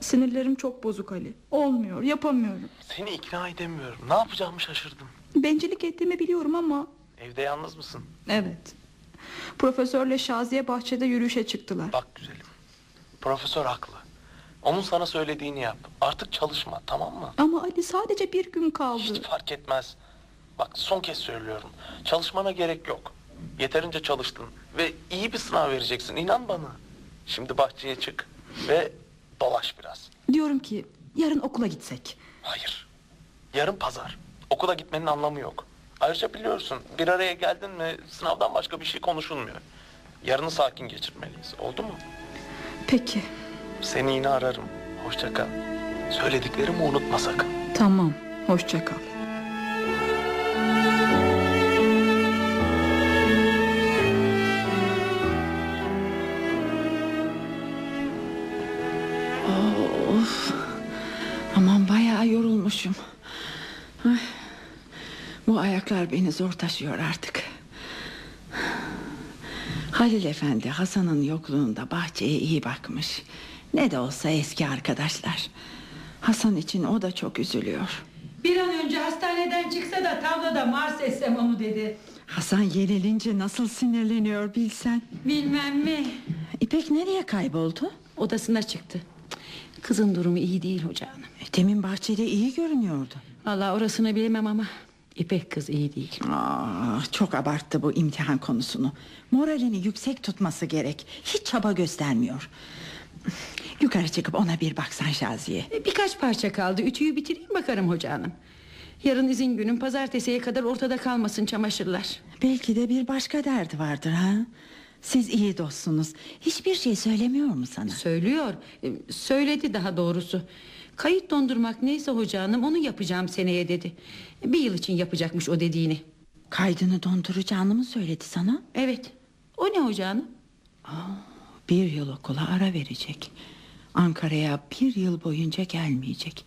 Sinirlerim çok bozuk Ali. Olmuyor, yapamıyorum. Seni ikna edemiyorum. Ne yapacağımı şaşırdım. Bencillik ettiğimi biliyorum ama... Evde yalnız mısın? Evet. Profesörle Şaziye bahçede yürüyüşe çıktılar. Bak güzelim. Profesör haklı. Onun sana söylediğini yap. Artık çalışma tamam mı? Ama Ali sadece bir gün kaldı. Hiç fark etmez. Bak son kez söylüyorum. Çalışmana gerek yok. Yeterince çalıştın ve iyi bir sınav vereceksin. İnan bana. Şimdi bahçeye çık ve dolaş biraz. Diyorum ki yarın okula gitsek. Hayır. Yarın pazar. Okula gitmenin anlamı yok. Ayrıca biliyorsun bir araya geldin mi sınavdan başka bir şey konuşulmuyor. Yarını sakin geçirmeliyiz. Oldu mu? Peki. Seni yine ararım. Hoşça kal. Söylediklerimi unutma sakın. Tamam. Hoşça kal. Of. Aman bayağı yorulmuşum. Bu ayaklar beni zor taşıyor artık. Halil Efendi Hasan'ın yokluğunda bahçeye iyi bakmış. Ne de olsa eski arkadaşlar. Hasan için o da çok üzülüyor. Bir an önce hastaneden çıksa da tavlada Mars etsem onu dedi. Hasan yenilince nasıl sinirleniyor bilsen. Bilmem mi? İpek nereye kayboldu? Odasına çıktı. Kızın durumu iyi değil hoca hanım. E, Demin bahçede iyi görünüyordu. Vallahi orasını bilemem ama İpek kız iyi değil. Aa, çok abarttı bu imtihan konusunu. Moralini yüksek tutması gerek. Hiç çaba göstermiyor. Yukarı çıkıp ona bir baksan Şaziye. E, Birkaç parça kaldı. Ütüyü bitireyim bakarım hoca hanım. Yarın izin günüm pazartesiye kadar ortada kalmasın çamaşırlar. Belki de bir başka derdi vardır ha. Siz iyi dostsunuz. Hiçbir şey söylemiyor mu sana? Söylüyor. e, Söyledi daha doğrusu. Kayıt dondurmak neyse hoca hanım onu yapacağım seneye dedi. Bir yıl için yapacakmış o dediğini. Kaydını donduracağını mı söyledi sana? Evet. O ne hoca hanım? Bir yıl okula ara verecek. Ankara'ya bir yıl boyunca gelmeyecek.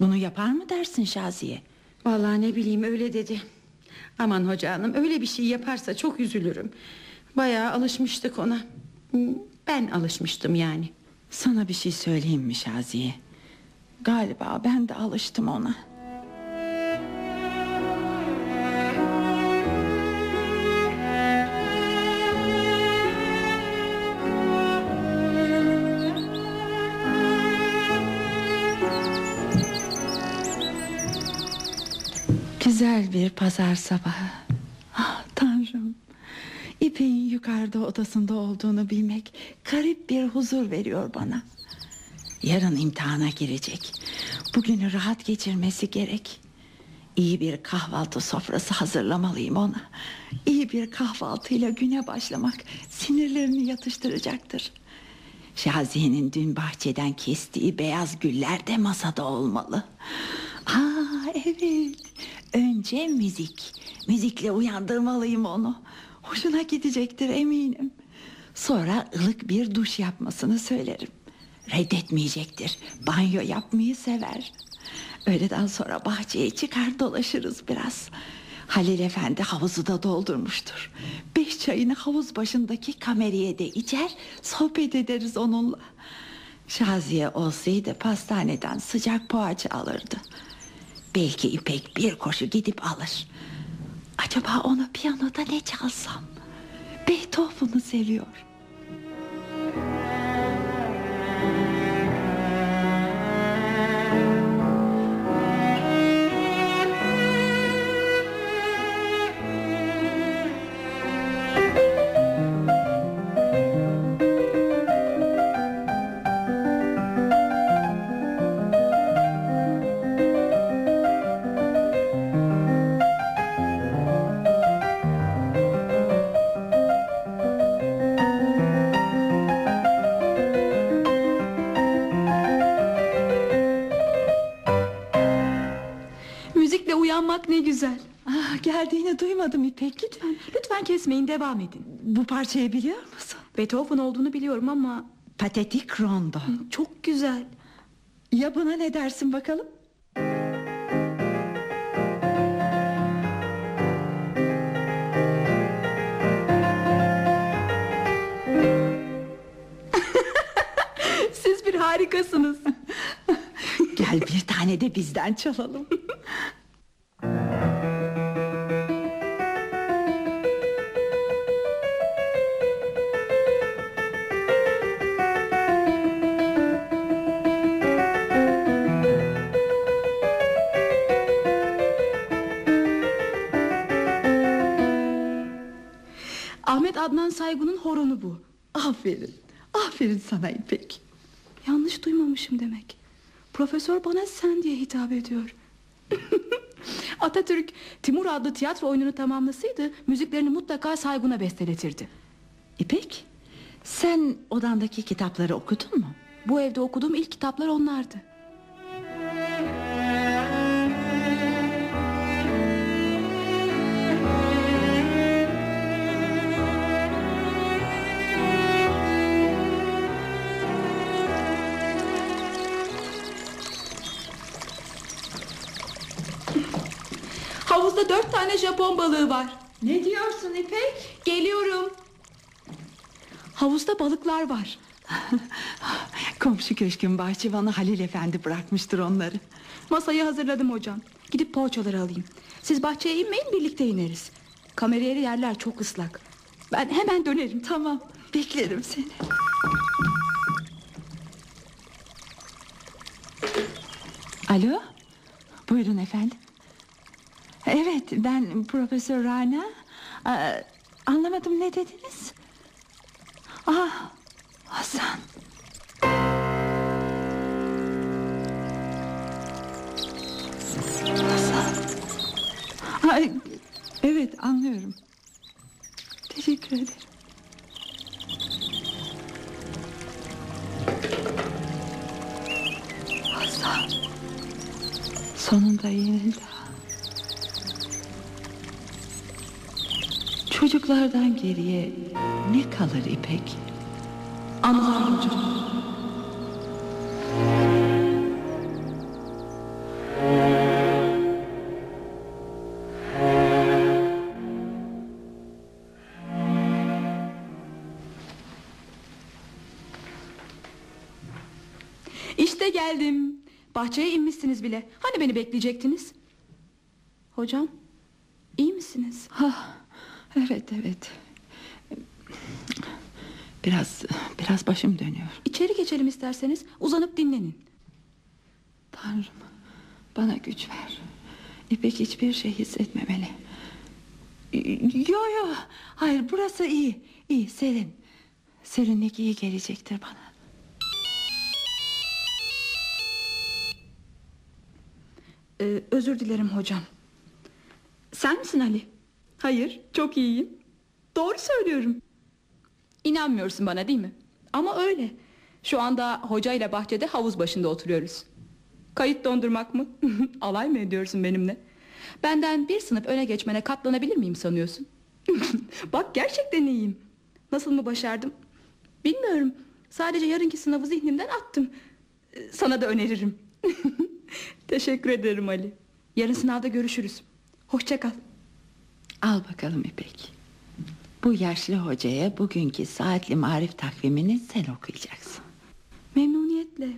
Bunu yapar mı dersin Şaziye? Vallahi ne bileyim öyle dedi. Aman hoca hanım öyle bir şey yaparsa çok üzülürüm. Bayağı alışmıştık ona. Ben alışmıştım yani. Sana bir şey söyleyeyim mi Şaziye? Galiba ben de alıştım ona. Güzel bir pazar sabahı. Ah tanrım. İpek'in yukarıda odasında olduğunu bilmek garip bir huzur veriyor bana. Yarın imtihana girecek. Bugünü rahat geçirmesi gerek. İyi bir kahvaltı sofrası hazırlamalıyım ona. İyi bir kahvaltıyla güne başlamak sinirlerini yatıştıracaktır. Şaziye'nin dün bahçeden kestiği beyaz güller de masada olmalı. Aa evet. Önce müzik. Müzikle uyandırmalıyım onu. Hoşuna gidecektir eminim. Sonra ılık bir duş yapmasını söylerim. Reddetmeyecektir. Banyo yapmayı sever. Öğleden sonra bahçeye çıkar dolaşırız biraz. Halil Efendi havuzu da doldurmuştur. Beş çayını havuz başındaki kameraya de içer, sohbet ederiz onunla. Şaziye olsaydı pastaneden sıcak poğaça alırdı. Belki İpek bir koşu gidip alır. Acaba ona piyanoda ne çalsam? Beethoven'ı seviyor. Duymadım İpek. Lütfen, lütfen kesmeyin devam edin. Bu parçayı biliyor musun? Beethoven olduğunu biliyorum ama Patetik Rondo. çok güzel. Ya buna ne dersin bakalım? Siz bir harikasınız. Gel bir tane de bizden çalalım. Adnan Saygun'un horonu bu. Aferin. Aferin sana İpek. Yanlış duymamışım demek. Profesör bana sen diye hitap ediyor. Atatürk Timur adlı tiyatro oyununu tamamlasaydı müziklerini mutlaka Saygun'a besteletirdi. İpek, sen odandaki kitapları okudun mu? Bu evde okuduğum ilk kitaplar onlardı. Dört tane Japon balığı var. Ne diyorsun İpek? Geliyorum. Havuzda balıklar var. Komşu köşkün bahçıvanı Halil Efendi bırakmıştır onları. Masayı hazırladım hocam. Gidip poğaçaları alayım. Siz bahçeye inmeyin birlikte ineriz. Kamerayeri yerler çok ıslak. Ben hemen dönerim. Tamam, beklerim seni. Alo, buyurun efendim. Evet, ben Profesör Rana. Ee, anlamadım ne dediniz? Ah, Hasan. Hasan. Ay, evet anlıyorum. Teşekkür ederim. Çocuklardan geriye ne kalır İpek? Anılar hocam. İşte geldim. Bahçeye inmişsiniz bile. Hani beni bekleyecektiniz? Hocam, iyi misiniz? Ha, evet. Biraz biraz başım dönüyor. İçeri geçelim isterseniz. Uzanıp dinlenin. Tanrım bana güç ver. İpek hiçbir şey hissetmemeli. Yo yo hayır burası iyi iyi serin. Serinlik iyi gelecektir bana. Ee, özür dilerim hocam. Sen misin Ali? Hayır, çok iyiyim. Doğru söylüyorum. İnanmıyorsun bana değil mi? Ama öyle. Şu anda hocayla bahçede havuz başında oturuyoruz. Kayıt dondurmak mı? Alay mı ediyorsun benimle? Benden bir sınıf öne geçmene katlanabilir miyim sanıyorsun? Bak gerçekten iyiyim. Nasıl mı başardım? Bilmiyorum. Sadece yarınki sınavı zihnimden attım. Sana da öneririm. Teşekkür ederim Ali. Yarın sınavda görüşürüz. Hoşça kal. Al bakalım İpek. Bu yaşlı hocaya bugünkü saatli marif takvimini sen okuyacaksın. Memnuniyetle.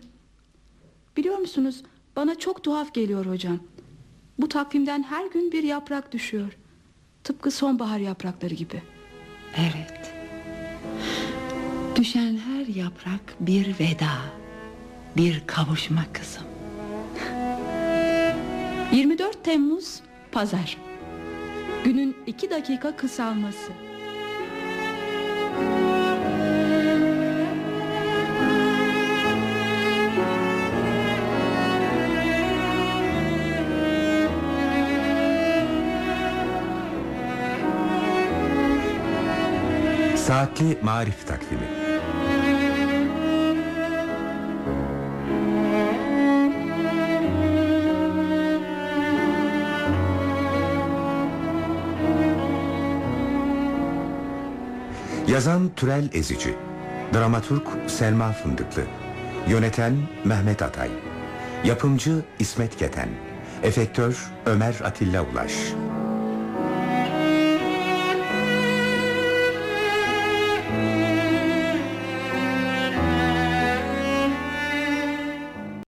Biliyor musunuz bana çok tuhaf geliyor hocam. Bu takvimden her gün bir yaprak düşüyor. Tıpkı sonbahar yaprakları gibi. Evet. Düşen her yaprak bir veda. Bir kavuşma kızım. 24 Temmuz Pazar. Günün iki dakika kısalması. Saatli Marif Takvimi. Yazan Türel Ezici Dramaturg Selma Fındıklı Yöneten Mehmet Atay Yapımcı İsmet Keten Efektör Ömer Atilla Ulaş